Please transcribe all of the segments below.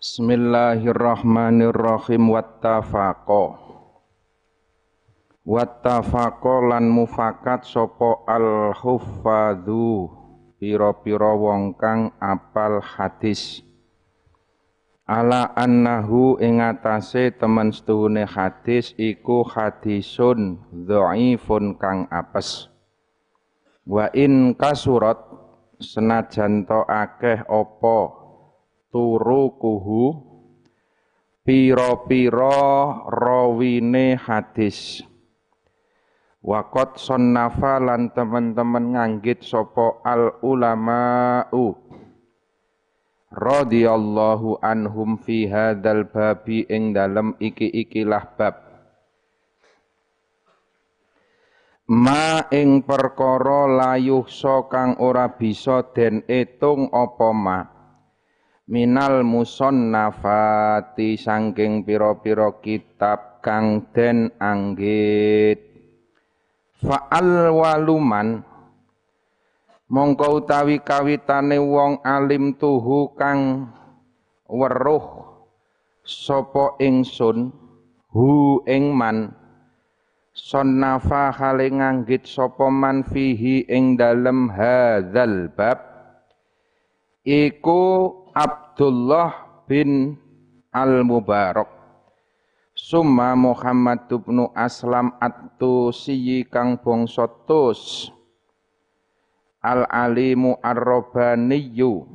Bismillahirrahmanirrahim. Wattafaqo Wattafaqo lan mufakat sopo al huffadhu pira-pira wong kang apal hadis. Ala annahu ing atase setuhune hadis iku hadisun dhaifun kang apes. Wa in kasurat senajan to akeh apa turukuhu piro-piro rawine hadis. Wakot sonnafa lan teman-teman nganggit sopo al ulama'u radhiyallahu anhum fi hadzal babi ing dalem iki-ikilah bab. Ma ing perkara layuh so kang ora bisa den etung apa ma minal musonnafati sangking piro-piro kitab kang den anggit. Fa'al waluman mongko utawi kawitane wong alim tuhu kang weruh sapa ingsun hu ing man. Sonnafa hale nganggit sapa man fihi ing dalem hadzal bab. Iku Abdullah bin Al-Mubarak. Summa Muhammad bin Aslam At-Tusiyi kang bangsa Tus. Al-Alimu Ar-Rabbaniyu.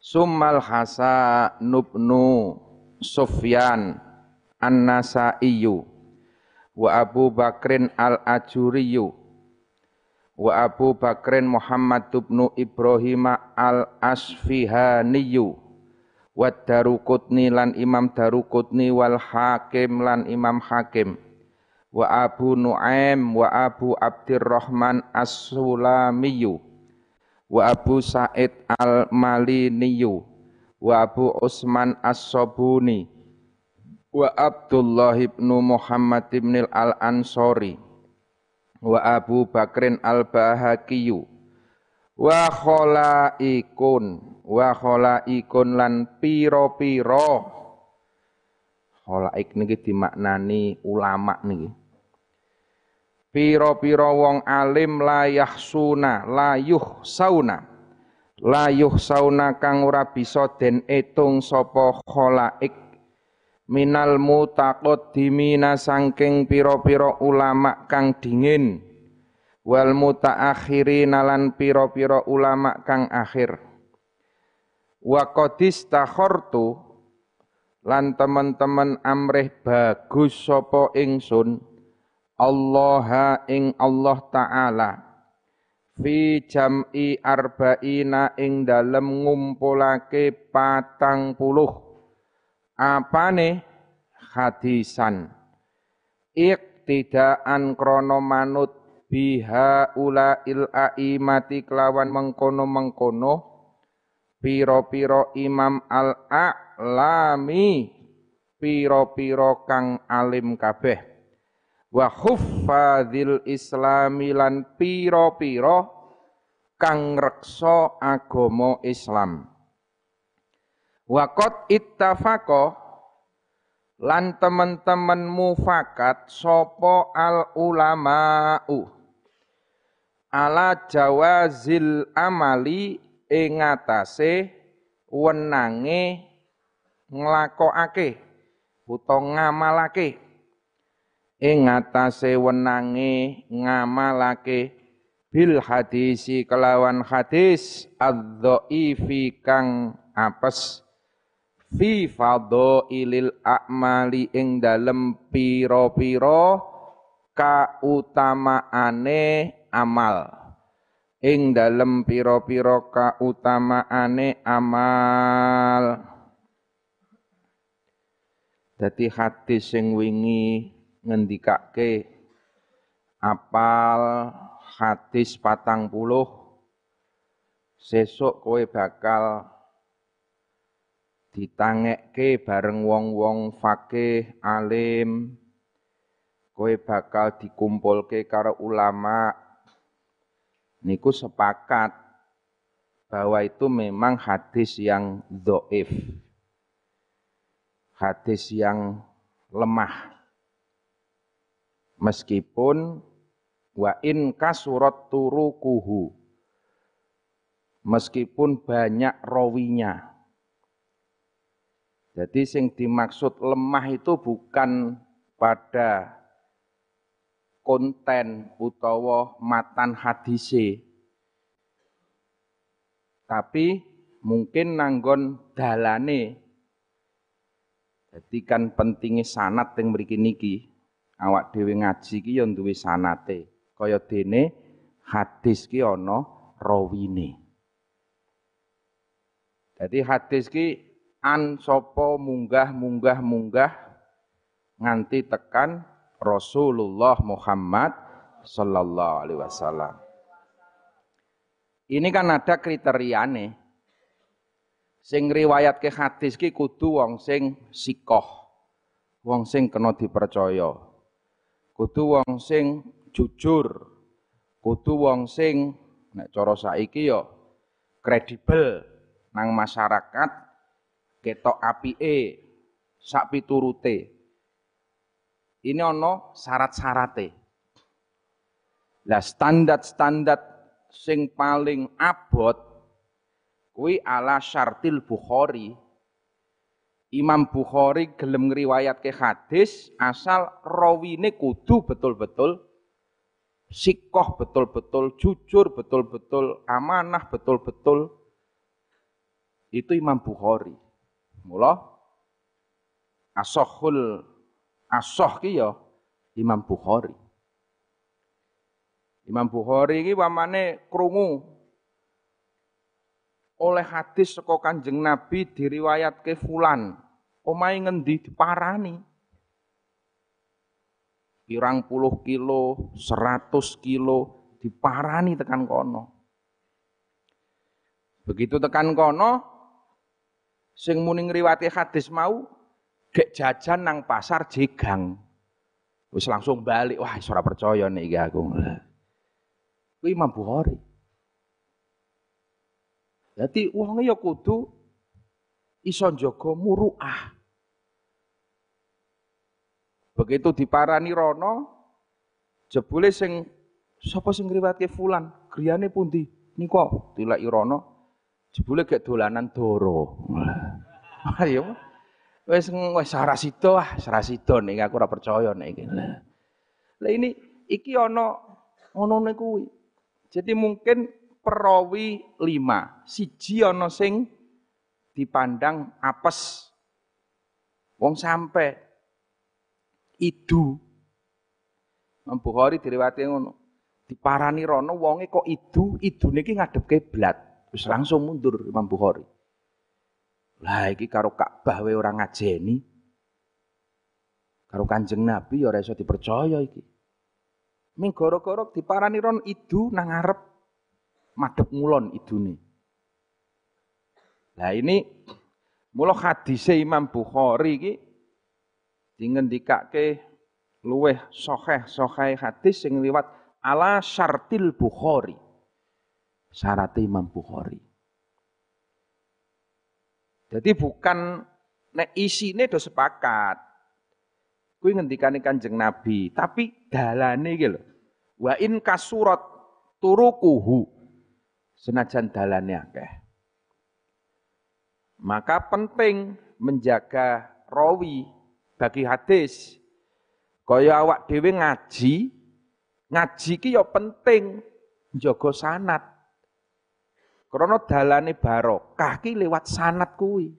Summal Hasan Nubnu Sufyan An-Nasaiyu. Wa Abu Bakrin Al-Ajuriyu wa Abu Bakrin Muhammad bin Ibrahim al-Asfihaniyu wa Darukutni lan Imam Darukutni wal Hakim lan Imam Hakim wa Abu Nuaim wa Abu Abdurrahman As-Sulamiyu wa Abu Said Al-Maliniyu wa Abu Usman As-Sabuni wa Abdullah ibn Muhammad ibn al-Ansori wa Abu Bakrin al-Bahaqiyu wa khalaikun wa khalaikun lan piro-piro. Khalaik niki dimaknani ulama niki. Piro-piro wong alim layah suna layuh sauna layuh sauna kang ora bisa den etung sapa khalaik minal mutaqaddimina sangking piro-piro ulama kang dingin. Wal mutaakhirina lan piro-piro ulama kang akhir. Wa qadis takhortu lan teman-teman amrih bagus sapa ingsun Allah ing Allah taala fi jam'i arba'ina ing dalem ngumpulake patang puluh apane? Hadisan. Iktidaan krono manut biha ula il aimati kelawan mengkono-mengkono piro-piro imam al a'lami piro-piro kang alim kabeh. Wa huffadzil islami lan piro-piro kang reksa agama Islam Wakot ittafaqo lan teman-teman mufakat sopo al ulama'u ala jawazil amali ing atase wenange nglakokake utawa ngamalake. Ing atase wenange ngamalake bil hadisi kelawan hadis adzaifi kang apes fi fadhailil a'mali ing dalem pira-pira kautamaane amal. Ing dalem pira-pira kautamaane amal. Dadi hadis sing wingi ngendikake apal hadis patang puluh. Sesuk kowe bakal ditangekke bareng wong-wong fakih alim kowe bakal dikumpulke karo ulama niku sepakat bahwa itu memang hadis yang doif. Hadis yang lemah. Meskipun wa in kasurat turukuhu. Meskipun banyak rawinya. Jadi sing dimaksud lemah itu bukan pada konten utawa matan hadise. Tapi mungkin nanggon dalane. Jadi kan pentingnya sanat yang mriki niki. Awak dhewe ngaji ki ya duwe sanate. Kaya dene hadis ki ana rawine. Jadi hadis ki an sopo munggah munggah munggah nganti tekan Rasulullah Muhammad sallallahu alaihi wasallam. Ini kan ada kriteriane. Sing riwayat ke hadis ki kudu wong sing sikoh. Wong sing kena dipercaya. Kudu wong sing jujur. Kudu wong sing nek cara saiki yo kredibel nang masyarakat ketok apike sak piturute. Ini ono syarat-syarate. Lah standar-standar sing paling abot kuwi ala syartil Bukhari. Imam Bukhari gelem ke hadis asal rawine kudu betul-betul sikoh betul-betul jujur betul-betul amanah betul-betul itu Imam Bukhari. Mula asohul asoh ki ya Imam Bukhari. Imam Bukhari iki wamane krungu oleh hadis saka Kanjeng Nabi diriwayatke fulan. Omahe ngendi diparani. Pirang puluh kilo, seratus kilo diparani tekan kono. Begitu tekan kono, sing muni ngriwati hadis mau gek jajan nang pasar jegang. Wis langsung balik, wah ora percaya nek iki aku. Kuwi Imam Bukhari. Jadi uangnya ya kudu iso jaga muruah. Begitu diparani rono, jebule sing sapa sing ngriwatke fulan, griyane pundi? Niko tilaki rono, jebule gek dolanan doro. Ayo Wes wes sarasido ah, sarasido nek aku ora percaya nek iki. Lah ini iki ana ana kuwi. Jadi mungkin perawi lima, siji ana sing dipandang apes. Wong sampe idu. Bukhari diriwayatke ngono. Diparani rono wonge kok idu, idune iki ngadep kiblat. Wis langsung mundur Imam Bukhari. Lah iki karo Ka'bah wae ora ngajeni. Karo Kanjeng Nabi ya ora iso dipercaya iki. Ming gara-gara diparani ron idu nang ngarep madhep ngulon idune. Lah ini mula hadise Imam Bukhari iki dingendikake luweh sahih sahih hadis sing liwat ala syartil Bukhari. Syarat Imam Bukhari. Jadi bukan nek isine do sepakat. Kuwi ngendikane Kanjeng Nabi, tapi dalane iki lho. Wa in kasurat turukuhu. Senajan dalane akeh. Maka penting menjaga rawi bagi hadis. Kaya awak dhewe ngaji, ngaji ki ya penting njaga sanat. Karena dalane barokah ki lewat sanat kuwi.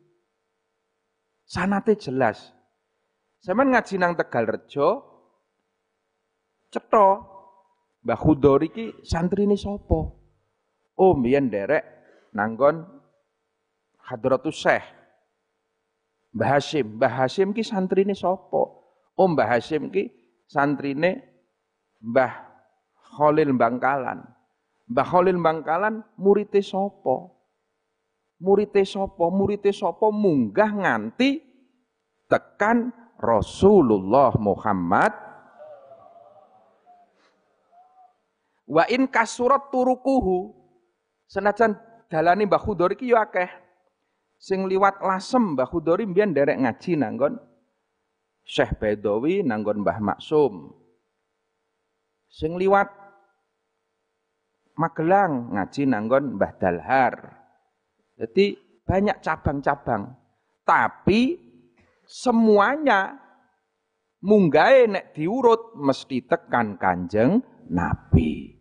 Sanate jelas. Sampeyan ngaji nang Tegalrejo cetha Mbah ki santrine sapa? Oh, mbiyen derek nanggon Hadratus Syekh. Mbah Hasim, Mbah Hasim ki santrine sapa? Oh, Mbah Hasim ki santrine Mbah Khalil Bangkalan. Mbah Khalil Bangkalan murite sapa? Murite sapa? Murite sapa munggah nganti tekan Rasulullah Muhammad wa in kasurat turukuhu senajan dalane Mbah Khudor iki akeh. Sing liwat lasem Mbah Khudori mbiyen derek ngaji nanggon Syekh Bedowi nanggon Mbah Maksum. Sing liwat Magelang ngaji nanggon Mbah Dalhar. Jadi banyak cabang-cabang. Tapi semuanya munggahe nek diurut mesti tekan Kanjeng Nabi.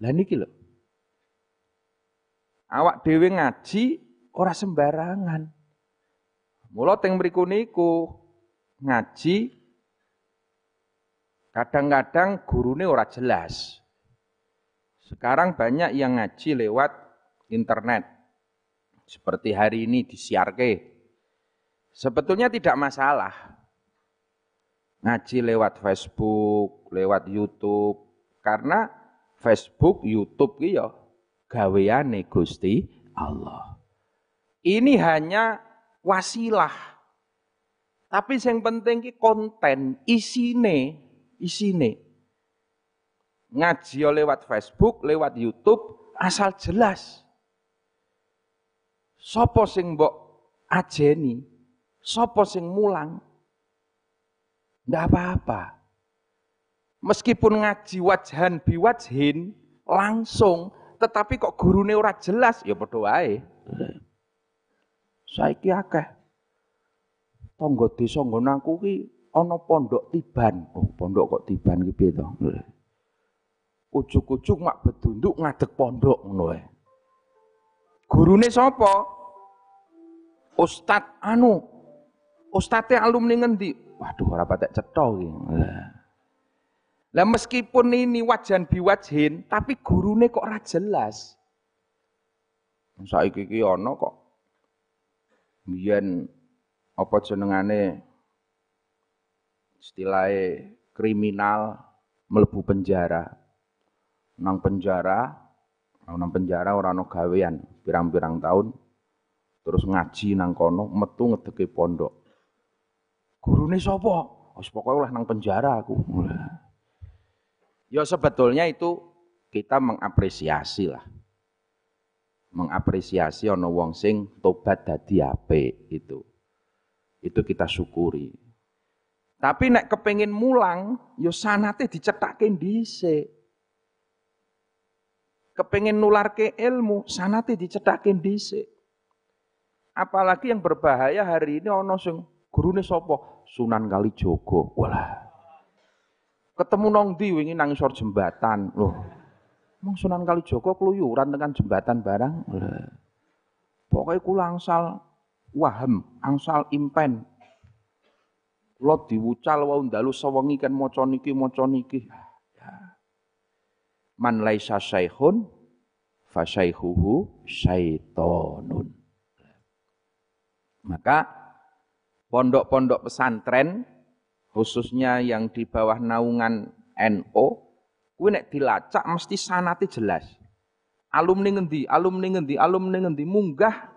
Lah niki lho. Awak dhewe ngaji ora sembarangan. Mula teng mriku niku ngaji kadang-kadang gurune ora jelas. Sekarang banyak yang ngaji lewat internet. Seperti hari ini di Siarke. Sebetulnya tidak masalah. Ngaji lewat Facebook, lewat YouTube. Karena Facebook, YouTube iki ya gaweane Gusti Allah. Ini hanya wasilah. Tapi yang penting ki konten, isine, isine. Ngaji lewat Facebook, lewat YouTube, asal jelas. Sopo sing mbok ajeni, sopo sing mulang. Ndak apa-apa. Meskipun ngaji wajhan biwajhin langsung, tetapi kok gurune ora jelas, ya padha wae. Saiki akeh tangga desa nggon aku ki ana pondok tiban. Oh, pondok kok tiban ki piye to? Ujuk-ujuk mak bedunduk ngadeg pondok ngono wae. Gurune sapa? Ustad anu. Ustate alumni ngendi? Waduh ora patek cetha iki. Lah meskipun ini wajan biwajhin, tapi gurune kok ora jelas. Saiki iki ana kok biyen apa jenengane istilahnya kriminal melebu penjara. Nang penjara, nang penjara ora ana gawean, pirang-pirang tahun terus ngaji nang kono, metu ngedeke pondok. Gurune sapa? Wis pokoke oleh nang penjara aku. Ya sebetulnya itu kita mengapresiasi lah. Mengapresiasi ana wong sing tobat dadi apik itu. Itu kita syukuri. Tapi nek kepengin mulang, ya sanate dicethake dhisik. Kepengin nularke ilmu, sanate dicethake dhisik. Apalagi yang berbahaya hari ini ana sing gurune sapa? Sunan Kalijaga. Walah. Ketemu nang ndi wingi nang isor jembatan. Loh. Mong Sunan Kalijaga keluyuran dengan jembatan barang. Pokoknya kula angsal waham, angsal impen. Kula diwucal wau ndalu sewengi kan maca niki maca niki. Man laisa syaikhun fa syaihuhu syaitonun. Maka pondok-pondok pesantren khususnya yang di bawah naungan NO kuwi nek dilacak mesti sanate jelas. Alumni ngendi, alumni ngendi, alumni ngendi munggah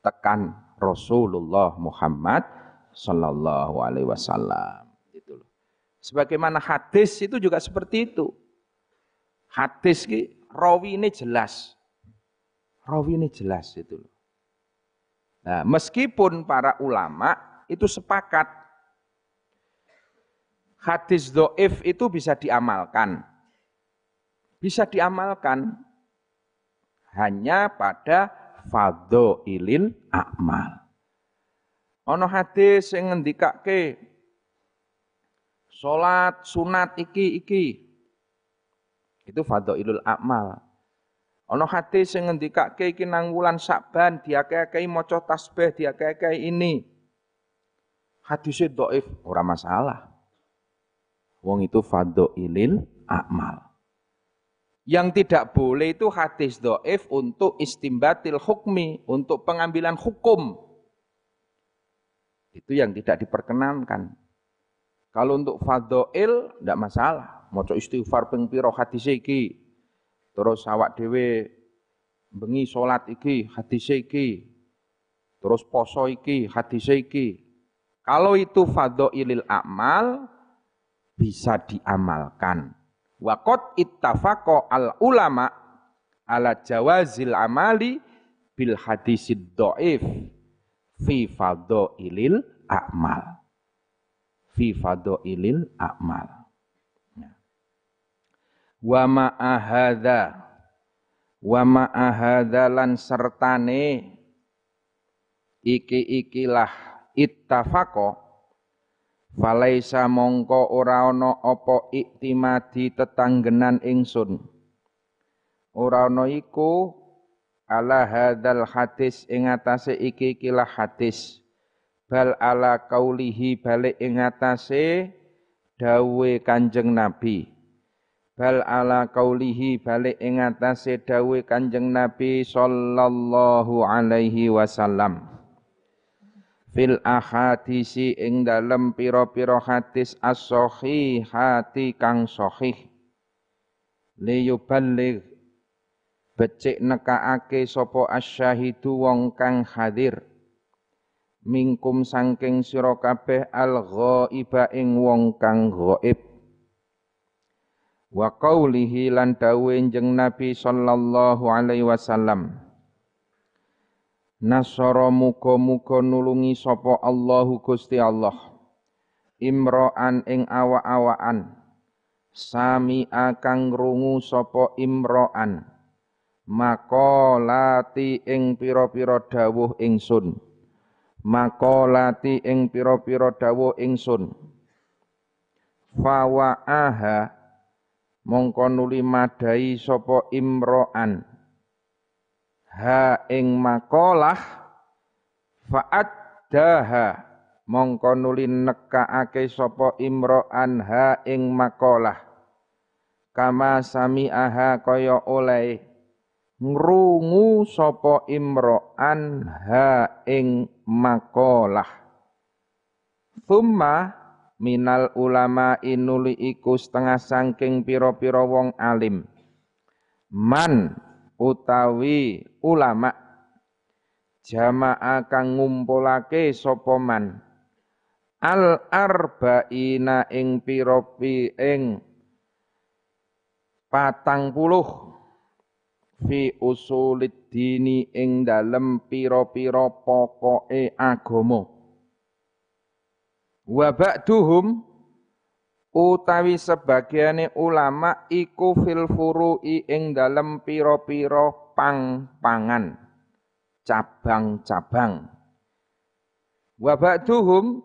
tekan Rasulullah Muhammad sallallahu alaihi wasallam gitu loh. Sebagaimana hadis itu juga seperti itu. Hadis ki rawi ini jelas. Rawi ini jelas itu. Nah, meskipun para ulama itu sepakat hadis doif itu bisa diamalkan. Bisa diamalkan hanya pada ilil amal. Ono hadis yang ngendikake salat sunat iki iki itu ilul amal. Ono hadis sing ngendikake iki nang wulan Saban diakeh-akehi maca tasbih diakeh-akehi ini. Hadisnya dhaif ora masalah. Wong itu ilil amal. Yang tidak boleh itu hadis dhaif untuk istimbatil hukmi, untuk pengambilan hukum. Itu yang tidak diperkenankan. Kalau untuk fadhail tidak masalah. Maca istighfar ping pira hadis iki Terus awak dhewe bengi salat iki, hadis iki. Terus poso iki, hadis iki. Kalau itu fadhailil amal bisa diamalkan. Wa qad ittafaqa al ulama ala jawazil amali bil hadisid dhaif fi fadhailil a'mal fi fadhailil a'mal. Wa ma'ahadha wa ma'ahadha lan sertane iki-ikilah ittafaqo Falaisa mongko ora ana apa iktimadi tetanggenan ingsun. Ora ana iku ala hadzal hadis ing atase iki kilah hadis. Bal ala kaulihi balik ing atase dawe Kanjeng Nabi. Bal ala kaulihi balik ing dawe Kanjeng Nabi sallallahu alaihi wasallam. Fil ahadisi ing dalem pira-pira hadis as-sahihati kang sahih. Liyuballigh becik nekaake sapa asyahidu wong kang hadir. Mingkum sangking sira kabeh al ghaiba ing wong kang ghaib wa qaulihi lan dawuh Nabi sallallahu alaihi wasallam Nasara muga-muga nulungi sapa Allahu Gusti Allah. Imro'an ing awa-awaan. Sami akang rungu sapa imro'an. Makolati ing pira-pira dawuh ingsun. Makolati ing pira-pira dawuh ingsun. Fawa'aha mongko nuli madai sapa imro'an. Ha ing makalah daha mongko nuli nekaake sapa imro'an ha ing makalah kama aha kaya oleh. Ngrungu sapa imro'an ha ing makalah thumma minal ulama inuli iku setengah sangking piro-piro wong alim. Man utawi ulama jamaah kang ngumpulake sapa man? Al arba'ina ing pira-pi ing patang puluh fi usulid dini ing dalem pira-pira pokoke agama wa ba'duhum utawi sebagiane ulama iku fil furu'i ing dalem pira-pira pang-pangan cabang-cabang. Wa ba'duhum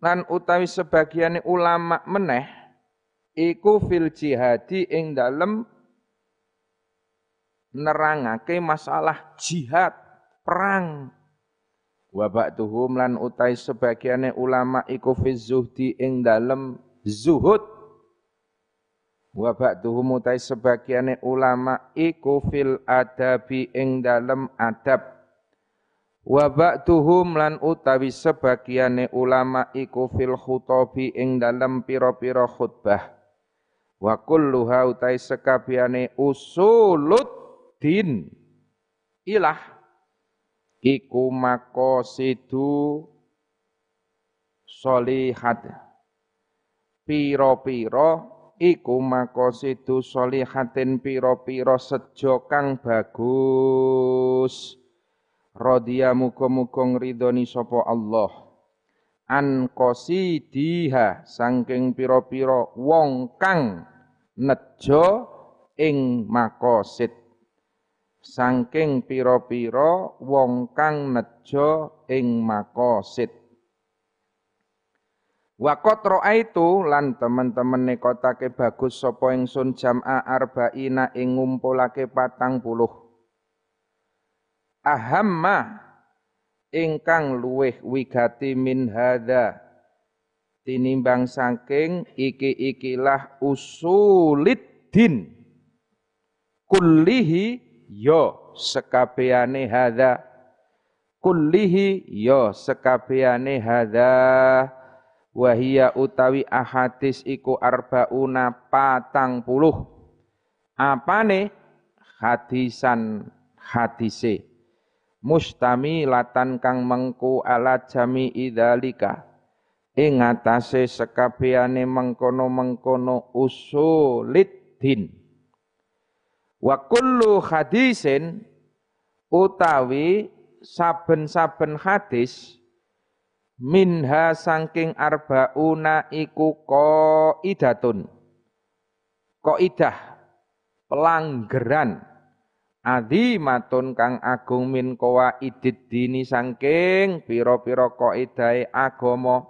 lan utawi sebagiane ulama meneh iku fil jihadi ing dalem nerangake masalah jihad perang wa ba'duhum lan utawi sebagiane ulama iku fi zuhdi ing dalem zuhud. Wa ba'duhum utai sebagiane ulama iku fil adabi ing dalem adab. Wa ba'duhum lan utawi sebagiane ulama iku fil khutabi ing dalem pira-pira khutbah. Wa kulluha utai sekabiane usuluddin ilah iku makosidu solihat. Piro-piro iku makosidu solihatin piro-piro sejo kang bagus. Rodia muga-muga ngridoni sapa Allah. An qasidiha saking piro-piro wong kang nejo ing makosid saking piro-piro wong kang nejo ing makosid Wakot itu lan teman-teman nekotake bagus sapa ingsun jam'a arba'ina ing ngumpulake patang puluh. Ahamma ingkang luweh wigati min hadza tinimbang saking iki-ikilah usuliddin kullihi yo sekabehane hadza. Kullihi yo sekabehane hadza. Wahia utawi ahadis iku arbauna patang puluh. Apane? Hadisan hadise. Mustami latan kang mengku ala jami idalika ing atase sekabehane mengkono-mengkono usuliddin wa kullu hadisin utawi saben-saben hadis minha saking arbauna iku qaidatun. Qaidah pelanggaran matun kang agung min idid dini sangking piro-piro idai agomo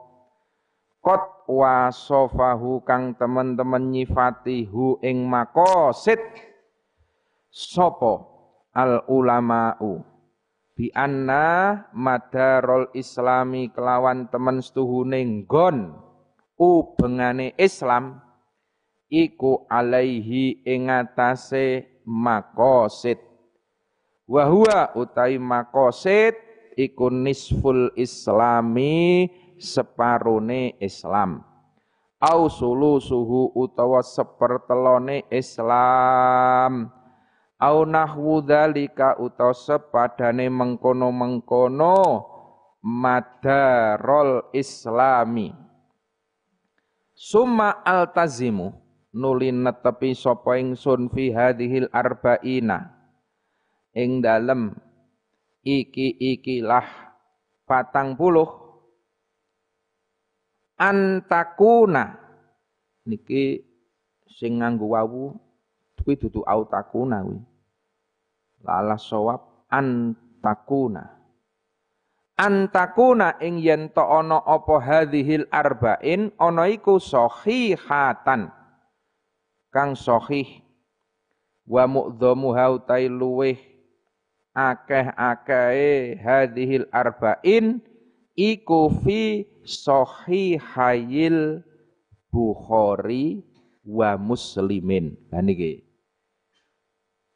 kot wasofahu kang temen-temen nyifati hu ing makosid sopo? Al ulama'u. Bi anna madarul islami kelawan temen setuhune nggon. Ubengane Islam. Iku alaihi ing atase makosid. Wa huwa utai makosid iku nisful islami separone Islam. Au suhu utawa sepertelone Islam au nahwu dzalika utawa sepadane mengkono-mengkono madarol islami. Summa altazimu nuli netepi sapa ingsun fi hadhil arba'ina. Ing dalem iki-ikilah patang puluh. Antakuna niki sing nganggo wawu kuwi dudu autakuna kuwi lala sawab antakuna antakuna ing yen to ana apa hadhil arba'in ana iku sahihatan kang sahih wa mu'dhamu hautai luweh akeh-akehe hadhil arba'in iku fi sahihayil Bukhari wa Muslimin. Lah niki.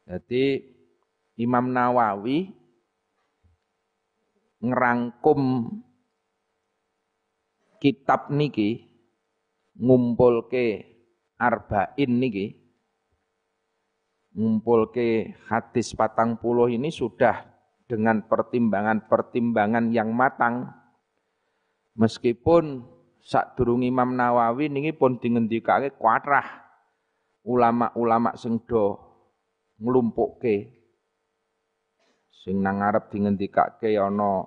Jadi Imam Nawawi ngerangkum kitab niki ngumpulke arba'in niki ngumpulke hadis patang puluh ini sudah dengan pertimbangan-pertimbangan yang matang. Meskipun sak durung Imam Nawawi niki pun dingendikake kuatrah ulama-ulama sing do nglumpukke sing nang ngarep dingendikake ana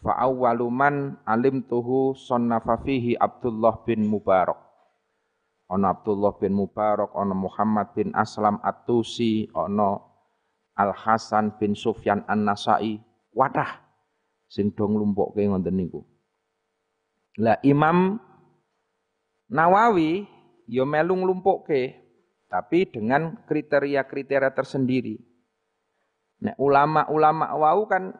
fa awwaluman alim tuhu sonnafa fihi Abdullah bin Mubarak ana Abdullah bin Mubarak, ana Muhammad bin Aslam At-Tusi, ana Al Hasan bin Sufyan An-Nasai. Wadah sing do nglumpukke ngoten niku. Lah Imam Nawawi ya melu nglumpukke tapi dengan kriteria-kriteria tersendiri. Nah, ulama-ulama wau kan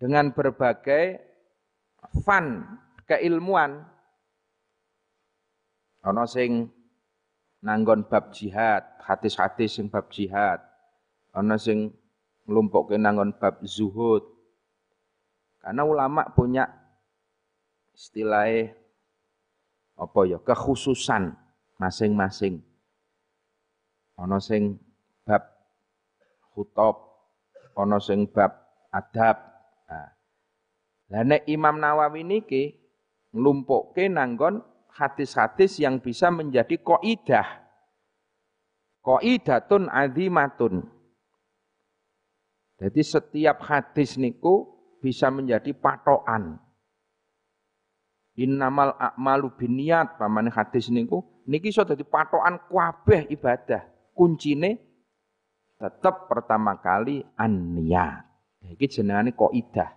dengan berbagai fan keilmuan Ana sing nanggon bab jihad, hadis-hadis sing bab jihad. Ana sing nglumpukke nanggon bab zuhud. Karena ulama punya istilahnya apa ya kekhususan masing-masing. Ana sing bab hutob, ana sing bab adab. Nah, lah nek Imam Nawawi niki nglumpukke nanggon hadis-hadis yang bisa menjadi koidah. Koidatun azimatun. Jadi setiap hadis niku bisa menjadi patokan. Innamal a'malu biniat pamane hadis niku niki iso dadi patokan kabeh ibadah. Kuncine tetap pertama kali an-niyat. Iki jenengane kaidah.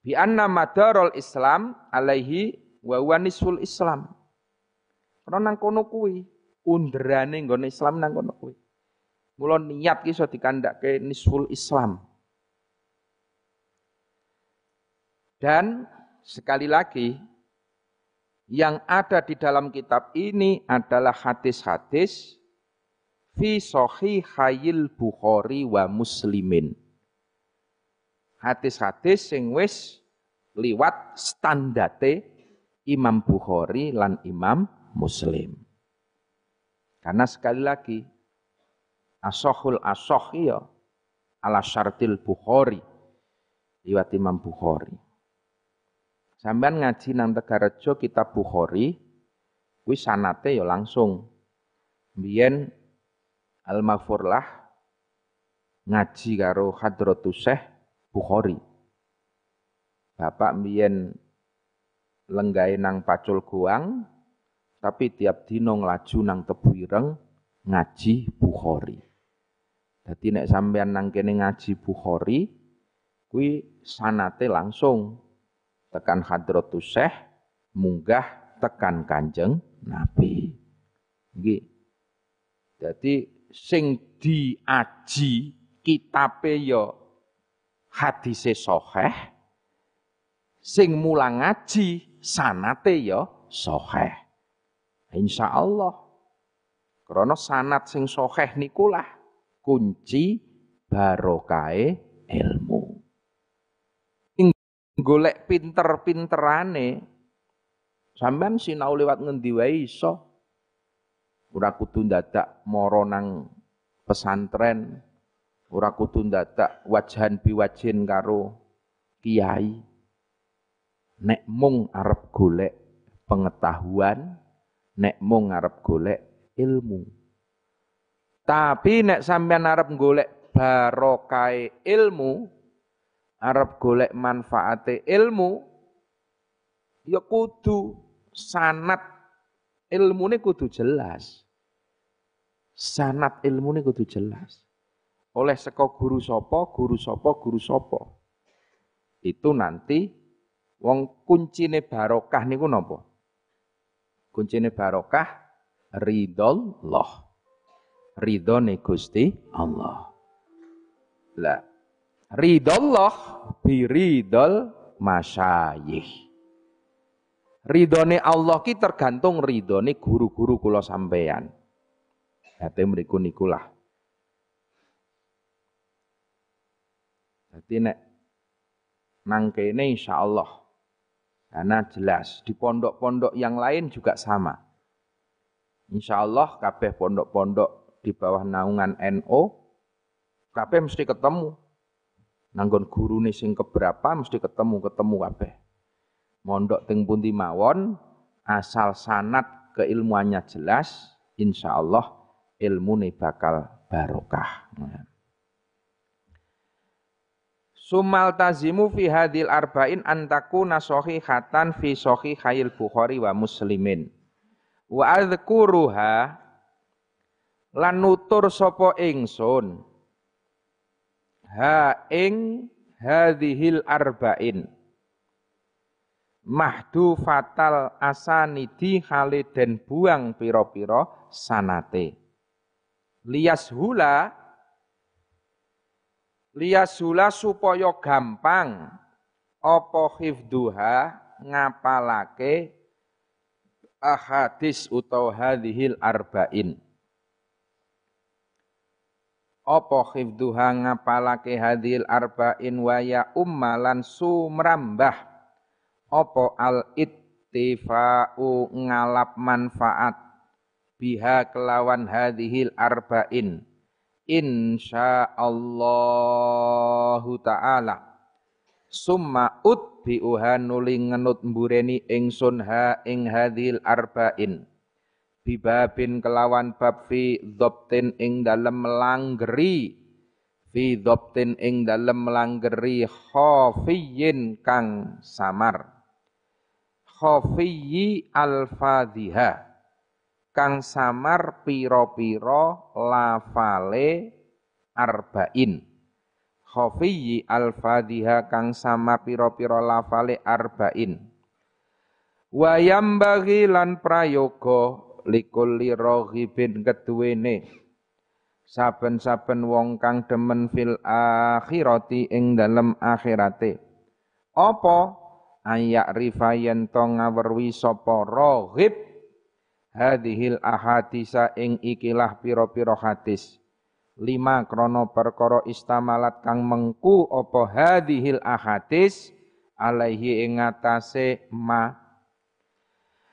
Bi anna madarul Islam alaihi wa huwa nisful Islam. Karena nang kono kuwi underane nggone Islam nang kono kuwi. Mula niat ki iso dikandhake nisful Islam. Dan sekali lagi yang ada di dalam kitab ini adalah hadis-hadis fi sahihayil Bukhari wa Muslimin. Hadis-hadis sing wis liwat standate Imam Bukhari lan Imam Muslim. Karena sekali lagi asohul asoh iya ala syartil Bukhari liwat Imam Bukhari. Sampean ngaji nang Tegarejo kitab Bukhari kuwi sanate ya langsung. Biyen Al-Mafurlah ngaji karo Hadratus Syekh Bukhari. Bapak mbiyen lenggahe nang Pacul Goang tapi tiap dino nglaju nang Tebu Ireng ngaji Bukhari. Dadi nek sampean nang kene ngaji Bukhari kuwi sanate langsung tekan Hadratus Syekh munggah tekan Kanjeng Nabi. Nggih. Jadi sing diaji kitabe ya hadise sahih sing mulang ngaji sanate ya sahih. Insyaallah. Karena sanat sing sahih nikulah kunci barokahe ilmu. golek pinter-pinterane sampean sinau lewat ngendi wae iso. Ora kudu dadak mara nang pesantren, ora kudu dadak wajahan biwajin karo kiai. Nek mung arep golek pengetahuan, nek mung arep golek ilmu. Tapi nek sampean arep golek barokah ilmu, arep golek manfaate ilmu ya kudu sanat ilmune kudu jelas. Sanat ilmune kudu jelas. Oleh seko guru sopo, guru sopo, guru sopo. Itu nanti wong kuncine barokah niku napa? Kuncine barokah ridho Ridhone Gusti Allah. Lah Ridollah biridol masyayih. Ridone Allah ki tergantung ridone guru-guru kula sampeyan. Dadi mriku nikulah. Dadi nek nang kene insyaallah karena jelas di pondok-pondok yang lain juga sama. Insyaallah kabeh pondok-pondok di bawah naungan NO kabeh mesti ketemu nanggon gurune sing keberapa mesti ketemu-ketemu kabeh. Mondok teng pundi mawon asal sanat keilmuannya jelas, insya Allah ilmu bakal barokah. Sumal tazimu fi hadil arba'in antaku nasohi khatan fi sohi khayil Bukhari wa muslimin. Wa adhkuruha lan nutur sopo ingsun ha ing hadhil arba'in mahdu fatal asanidi den buang piro-piro sanate. Lias hula lias hula supaya gampang apa hifduha ngapalake ahadis utawa hadhil arba'in? Apa khifduha ngapalake hadil arba'in wa ya ummalan sumrambah apa al ittifa'u ngalap manfaat biha kelawan hadhil arba'in? Insyaallahu ta'ala. Summa utbi'uha nuli ngenut mbureni ingsun ha ing hadhil arba'in. Bibabin kelawan bab fi dhobtin ing dalem langgeri. Fi dhobtin ing dalem langgeri khafiyin kang samar khafiyi al-fadhiha. Kang samar piro-piro lafale arba'in. Khafiyi al-fadhiha kang samar piro-piro lafale arba'in. Wayam bagi lan prayoga likulli raghibin keduwene. Saben-saben wong kang demen fil akhirati ing dalem akhirate. Apa ayak rifayen to ngawerwi sapa raghib hadhil ahadisa ing ikilah pira-pira hadis. Lima krono perkara istamalat kang mengku apa hadhil ahadis? Alaihi ing ma.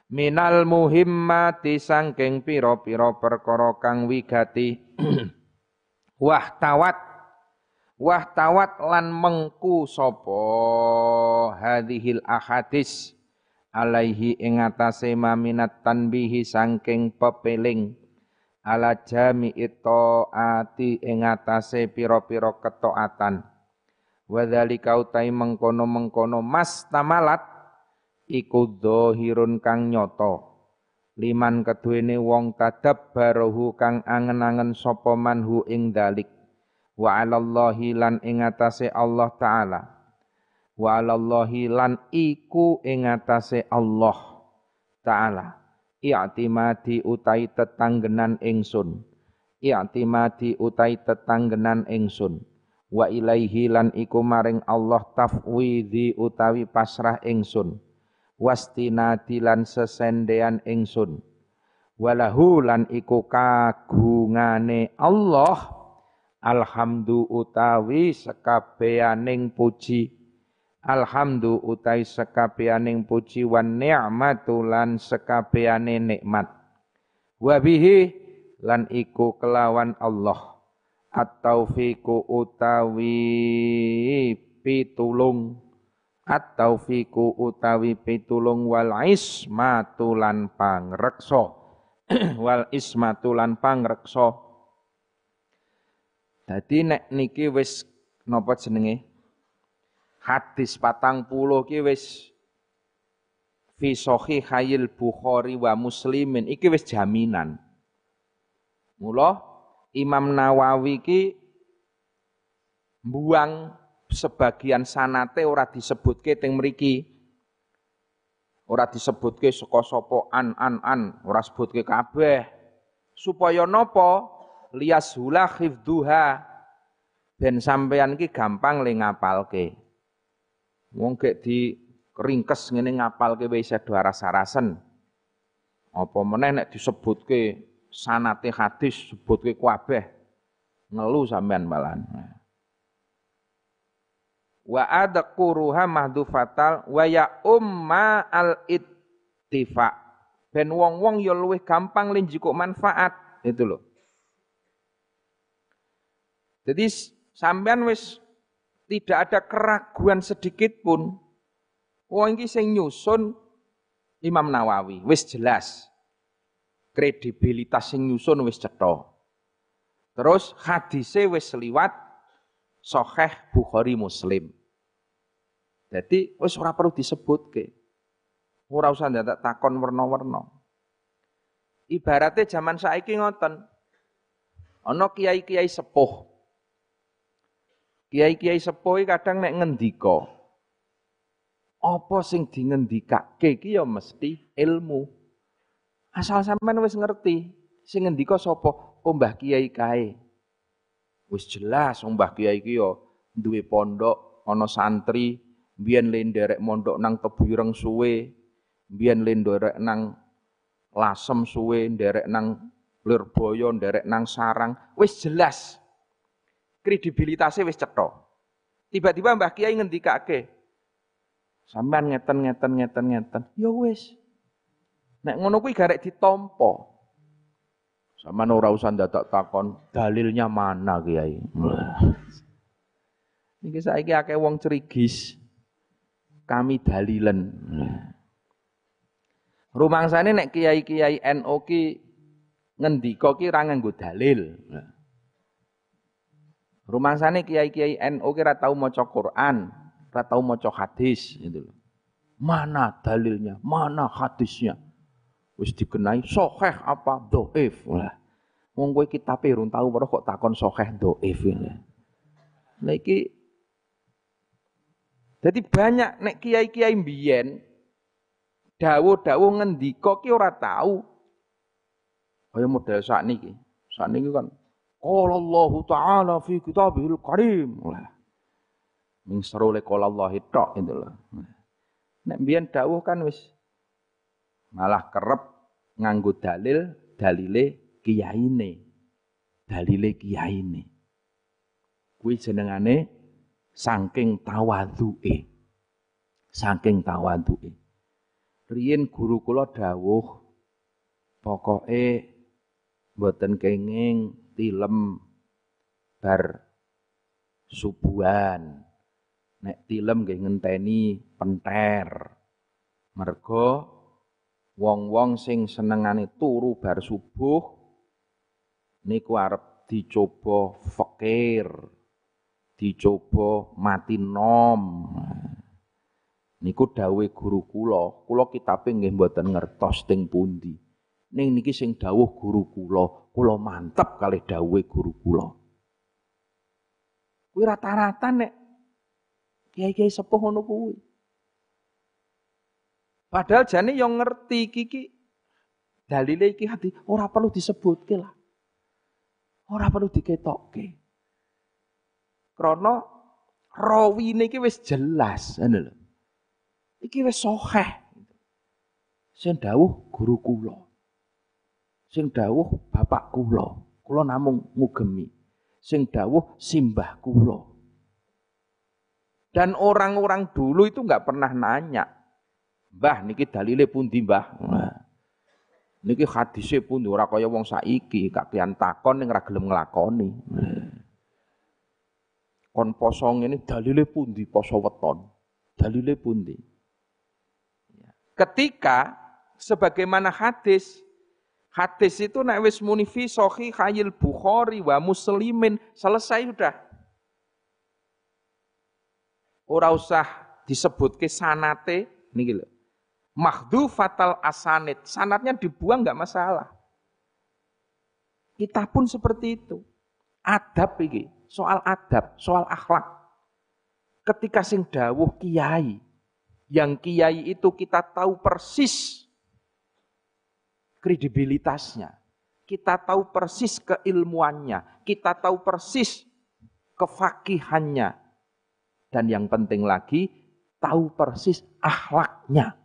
Minal muhimmati sangking piro-piro perkara kang wigati. Wah wah tawat lan mengku sopo hadhil ahadis alaihi ing atase maminat tanbihi sangking pepeling ala jami'i ati ing atase pira-pira ketaatan wa dzalika utai mengkono-mengkono mas tamalat iku dzahirun kang nyoto liman keduwene wong tadab barohu kang angen-angen sapa manhu ing dalik wa 'alallahi lan ing atase Allah taala. Wa 'alallahi lan iku ing atase Allah taala. I'timadi utai tetanggenan ingsun. I'timadi utai tetanggenan ingsun. Wa ilaihi lan iku maring Allah tafwidhi utawi pasrah ingsun. Wastinadi lan sesendean ingsun. Walahu lan iku kagungane Allah alhamdu utawi sekabeaning puji. Alhamdu utai sekabeaning puji wan ni'matu lan sekabeane nikmat. Wabihi lan iku kelawan Allah. At-taufiqu utawi pitulung. At-taufiqu utawi pitulung wal ismatu lan pangreksa. Wal ismatu pangreksa dadi nek niki wis napa jenenge hadis patang puluh ki wis fi sahihayil Bukhari wa Muslimin iki wis jaminan mula Imam Nawawi ki buang sebagian sanate ora disebutke teng mriki. Ora disebutke saka sapa an an an, ora sebutke kabeh. Supaya napa? Liyashula khifduha. Ben sampean ki gampang le ngapalke. Wong gek di ringkes ngene ngapalke wis sedo rasa-rasen. Apa meneh nek disebutke sanate hadis sebutke kabeh ngelu sampean malan wa adquruha mahdufatal wa ya umma al ittifa ben wong-wong ya luwih gampang linjikuk manfaat itu loh jadi sampean wis tidak ada keraguan sedikit pun wong iki sing nyusun Imam Nawawi wis jelas kredibilitas sing nyusun wis cetha. Terus hadise wis liwat Sahih Bukhari Muslim. Jadi wis ora perlu disebutke. Ora usah ndak takon werna-werna. Ibaratnya zaman saiki ngoten. Ana kiai-kiai sepuh. Kiai-kiai sepuh kadang nek ngendika apa sing dingendikake iki ya mesti ilmu. Asal sampean wis ngerti sing ngendika sapa? Oh Kiai kae. Wis jelas oh Mbah Kiai iki ya duwe pondok, ana santri, biyen le nderek mondok nang Tebuireng suwe, biyen le nderek nang Lasem suwe, nderek nang Lirboyo, nderek nang Sarang, wis jelas. Kredibilitasnya wis cetha. Tiba-tiba Mbah Kiai ngendikake, sampean ngeten ngeten ngeten ngeten, ya wis. Nek ngono kuwi garek ditampa. Sama ora usah dadak takon dalilnya mana Kiai. Niki saiki akeh wong cerigis. Kami dalilen. Rumangsane nek kiai-kiai NU ki ngendika ki ra nganggo dalil. Rumangsane kiai-kiai NU ki ra tau maca Quran, ra tau maca hadis gitu Mana dalilnya? Mana hadisnya? wis dikenai sokeh apa doif? Lah wong kowe kitabe urung tau weruh kok takon sokeh doif lah iki jadi banyak nek kiai-kiai mbiyen dawuh-dawuh ngendika ki ora tahu kaya model sakniki. Sakniki kan qala Allah taala fi kitabihil karim lah ming le qala Allah tok itu loh. Nek mbiyen dawuh kan wis malah kerep nganggo dalil dalile kiyaine. Dalile kiyaine. Kuwi jenengane saking tawadhuke. Saking tawadhuke. Riyin guru kula dawuh pokoke mboten kenging tilem bar subuhan nek tilem nggih ngenteni penter mergo wong-wong sing senengane turu bar subuh niku arep dicoba fakir, dicoba mati nom. Niku dawuh guru kula, kula kitabe nggih mboten ngertos teng pundi. Ning niki sing dawuh guru kula, kula mantep kalih dawuhe guru kula. Kuwi rata-rata nek kiai-kiai sepuh ngono kuwi. Padahal jane yang ngerti kiki dalile iki hati ora perlu disebutke lah. Ora perlu diketokke. Krana rawine iki wis jelas, ngono lho. Iki wis sahih. Sing dawuh guru kula. Sing dawuh bapak kula. Kula namung ngugemi sing dawuh simbah kula. Dan orang-orang dulu itu nggak pernah nanya, Mbah niki dalile pundi Mbah? Nah, niki hadise pundi ora kaya wong saiki, kakean takon ning ora gelem nglakoni. Kon poso ngene dalile pundi poso weton? Dalile pundi? Ya. Ketika sebagaimana hadis Hadis itu nek wis muni fi sahihil Bukhari wa Muslimin selesai sudah. Ora usah disebut ke sanate niki lho. fatal asanid. Sanatnya dibuang nggak masalah. Kita pun seperti itu. Adab iki, soal adab, soal akhlak. Ketika sing dawuh kiai, yang kiai itu kita tahu persis kredibilitasnya. Kita tahu persis keilmuannya, kita tahu persis kefakihannya. Dan yang penting lagi, tahu persis akhlaknya.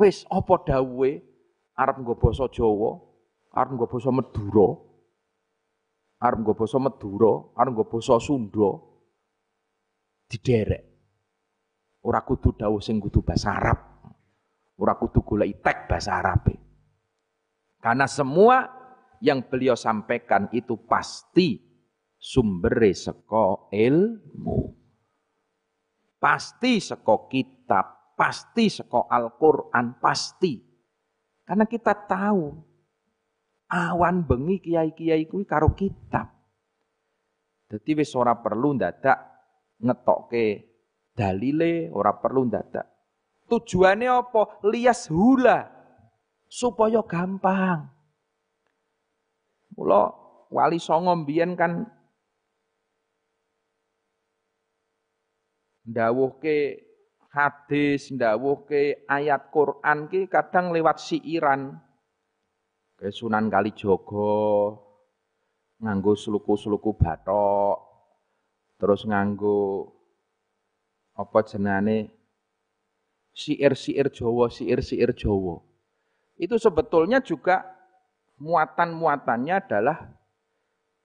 Wis apa dawe arep nggo basa Jawa, arep nggo basa Madura, arep nggo basa Madura, arep nggo basa Sunda diderek. Ora kudu dawuh sing kudu basa Arab. Ora kudu golek tek bahasa Arab. Karena semua yang beliau sampaikan itu pasti sumber seko ilmu. Pasti seko kitab, pasti seko Al-Qur'an, pasti. Karena kita tahu awan bengi kiai-kiai kuwi karo kitab. Jadi wis ora perlu ndadak ngetokke dalile, ora perlu ndadak Tujuannya apa? Lias hula. Supaya gampang. Mula wali songo mbiyen kan ndawuhke hadis, ndawuhke ayat Quran ki kadang lewat siiran. Ke Sunan Kalijaga nganggo sluku-sluku batok, terus nganggo apa jenane siir-siir Jawa, siir-siir Jawa. Itu sebetulnya juga muatan-muatannya adalah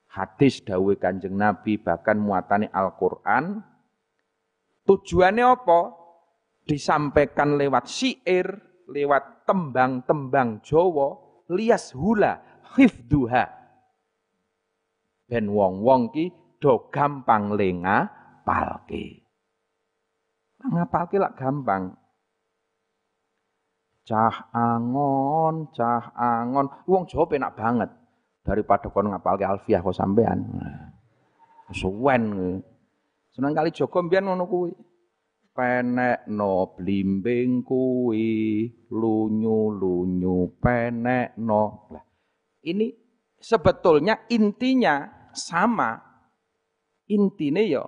hadis dawe kanjeng Nabi, bahkan muatannya Al-Quran. Tujuannya apa? Disampaikan lewat siir, lewat tembang-tembang Jawa, lias hula, hifduha. Ben wong-wong ki do gampang lenga palke. Ngapalke lak gampang, Cah angon, cah angon. Wong Jawa penak banget. Daripada kon ngapalke alfiah kok sampean. Suwen. Seneng kali Joko mbiyen ngono kuwi. Penek no blimbing kuwi, lunyu-lunyu penek no. Lah, ini sebetulnya intinya sama. Intine ya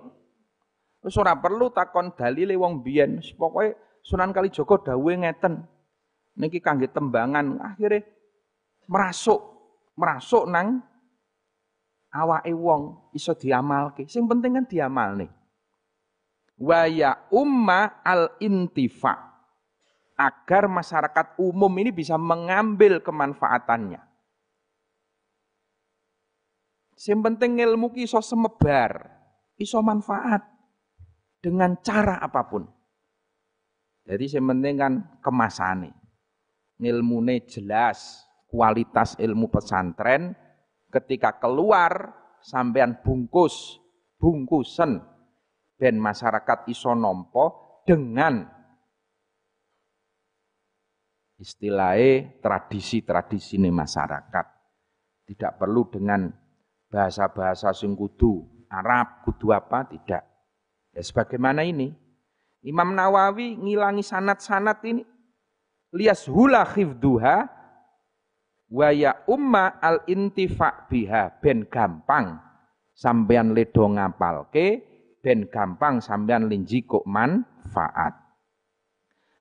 wis ora perlu takon dalile wong biyen. Pokoke Sunan Kalijaga dawuhe ngeten niki kangge tembangan akhirnya merasuk merasuk nang awake wong iso diamalke. Sing penting kan diamal nih waya umma al intifa agar masyarakat umum ini bisa mengambil kemanfaatannya. Sing penting ilmu ki iso semebar iso manfaat dengan cara apa pun. Jadi yang penting kan kemasannya ngilmune jelas, kualitas ilmu pesantren ketika keluar sampean bungkus, bungkusen ben masyarakat iso nompo dengan istilahnya tradisi-tradisi ini masyarakat. Tidak perlu dengan bahasa-bahasa sing kudu Arab, kudu apa, tidak. Ya sebagaimana ini. Imam Nawawi ngilangi sanat-sanat ini. Lias hula khifduha wa ya umma al intifa biha ben gampang sampean ledo ngapalke ben gampang sampean linjiko manfaat.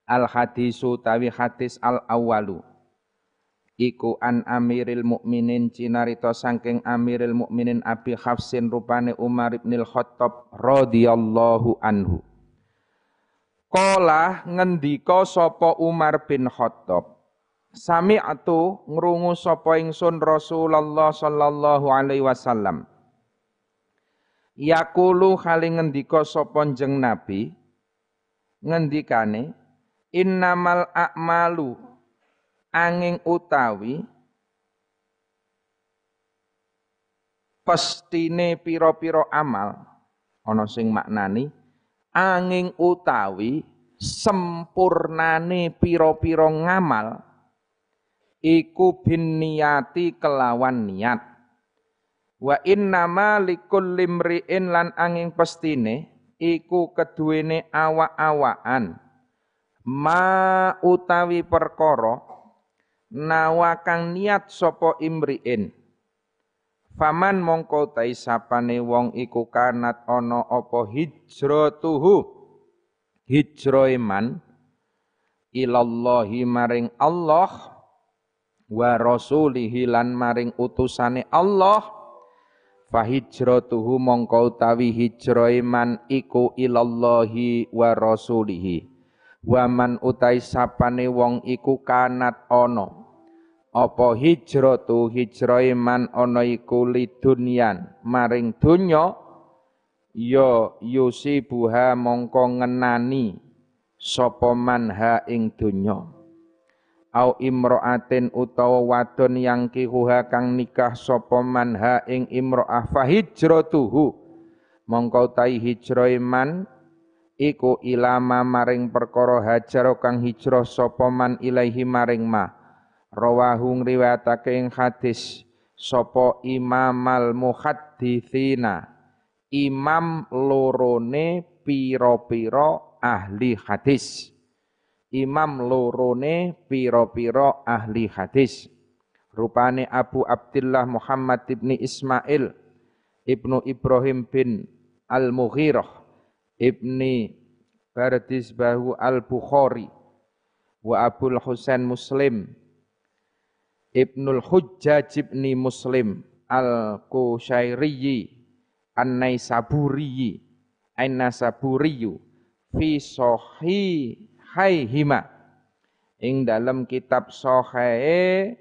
Al hadisu tawi hadis al awalu iku an Amiril Mukminin cinarita saking Amiril Mukminin Abi Hafsin rupane Umar ibn Khattab radhiyallahu anhu. Kala ngendika sapa Umar bin Khattab. Sami'tu ngrungu sapa ingsun Rasulullah sallallahu alaihi wasallam. Yakulu kali ngendika sapa jeneng Nabi ngendikane innamal a'malu angin utawi pestine piro-piro amal ana sing maknani angin utawi sempurnane piro-piro ngamal iku bin niyati kelawan niat. Wa innama likulli limriin lan angin pestine iku keduwene awak-awakan. Ma utawi perkara nawakang niat sopo imriin faman mongko tai sapane wong iku kanat ana apa hijratuhu hijroe man ilallahi maring Allah wa rasulihi lan maring utusane Allah. Fahijratuhu mongko utawi hijroe man iku ilallahi wa rasulihi. Waman utai sapane wong iku kanat ono apa hijratu hijrahe man ana iku lidunyan maring donya ya yusibuha mongko ngenani sapa man ha ing donya. Au imra'atin utawa wadon yang kihuha kang nikah sapa man ha ing imra'ah. Fa hijratuhu mongko tai hijrahe man iku ilama maring perkara hajar kang hijrah sapa man ilaihi maring ma rawahu ngriwayatake ing hadis sapa imamal muhadditsina imam lorone pira-pira ahli hadis. Imam lorone pira-pira ahli hadis. Rupane Abu Abdullah Muhammad ibni Ismail ibnu Ibrahim bin Al-Mughirah ibni Bardisbahu al-Bukhari wa Abul Husain Muslim Ibnul Hujjaj ibni Muslim al-Kushairiyyi an-Naisaburiyi an-Nasaburiyu fi haihima ing dalam kitab sahih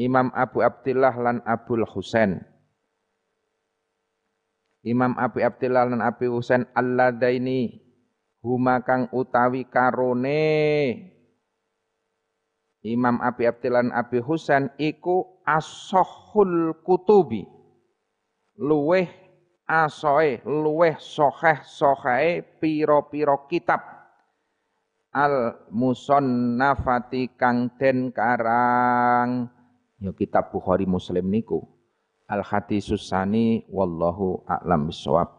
Imam Abu Abdullah lan Abul Husain Imam Abi Abdillah lan Abi Husain alladaini huma kang utawi karone Imam Abi Abdillah lan Abi Husain iku asohul kutubi. Luweh asoe luweh soheh soheh piro-piro kitab. Al musonnafati kang den karang. Ya kitab Bukhari Muslim niku. Al hadisus sani wallahu a'lam bisawab